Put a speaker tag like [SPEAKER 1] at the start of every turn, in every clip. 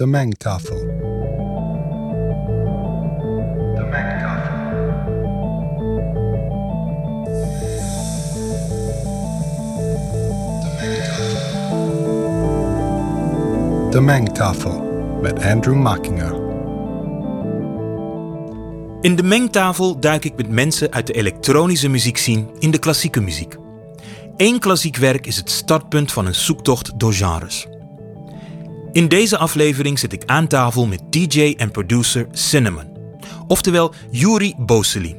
[SPEAKER 1] De mengtafel.
[SPEAKER 2] De mengtafel.
[SPEAKER 1] De mengtafel met Andrew Mackinger.
[SPEAKER 3] In de mengtafel duik ik met mensen uit de elektronische muziek zien in de klassieke muziek. Eén klassiek werk is het startpunt van een zoektocht door genres. In deze aflevering zit ik aan tafel met DJ en producer Cinnamon, oftewel Yuri Boselin.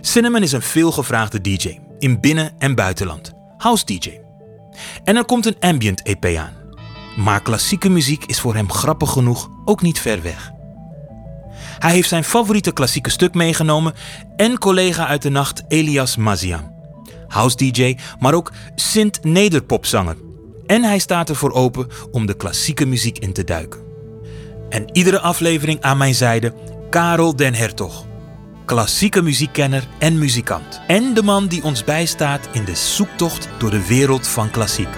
[SPEAKER 3] Cinnamon is een veelgevraagde DJ in binnen- en buitenland, house DJ. En er komt een ambient EP aan. Maar klassieke muziek is voor hem grappig genoeg ook niet ver weg. Hij heeft zijn favoriete klassieke stuk meegenomen en collega uit de nacht Elias Mazian. House DJ, maar ook synth-nederpopzanger. En hij staat ervoor open om de klassieke muziek in te duiken. En iedere aflevering aan mijn zijde Karel den Hertog. Klassieke muziekkenner en muzikant. En de man die ons bijstaat in de zoektocht door de wereld van klassiek.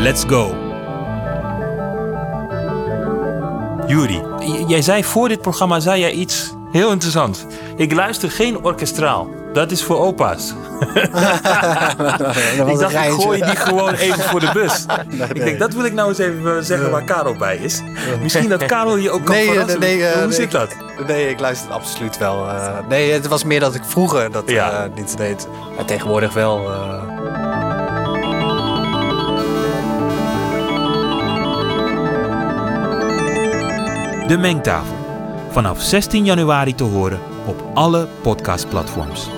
[SPEAKER 3] Let's go! Juri, jij zei voor dit programma zei jij iets heel interessants. Ik luister geen orkestraal. Dat is voor opa's. ik dacht, ik gooi die gewoon even voor de bus. Ik denk, dat wil ik nou eens even eh, zeggen waar Karel bij is. Misschien dat Karel je ook kan
[SPEAKER 4] Nee,
[SPEAKER 3] verrassen.
[SPEAKER 4] nee, nee, eh,
[SPEAKER 3] Hoe
[SPEAKER 4] nee,
[SPEAKER 3] zit dat?
[SPEAKER 4] Nee, ik luister absoluut wel. eh, nee, het was meer dat ik vroeger dat
[SPEAKER 3] Ja.
[SPEAKER 4] niet deed. Maar tegenwoordig wel.
[SPEAKER 3] De Mengtafel. Vanaf 16 januari te horen op alle podcastplatforms.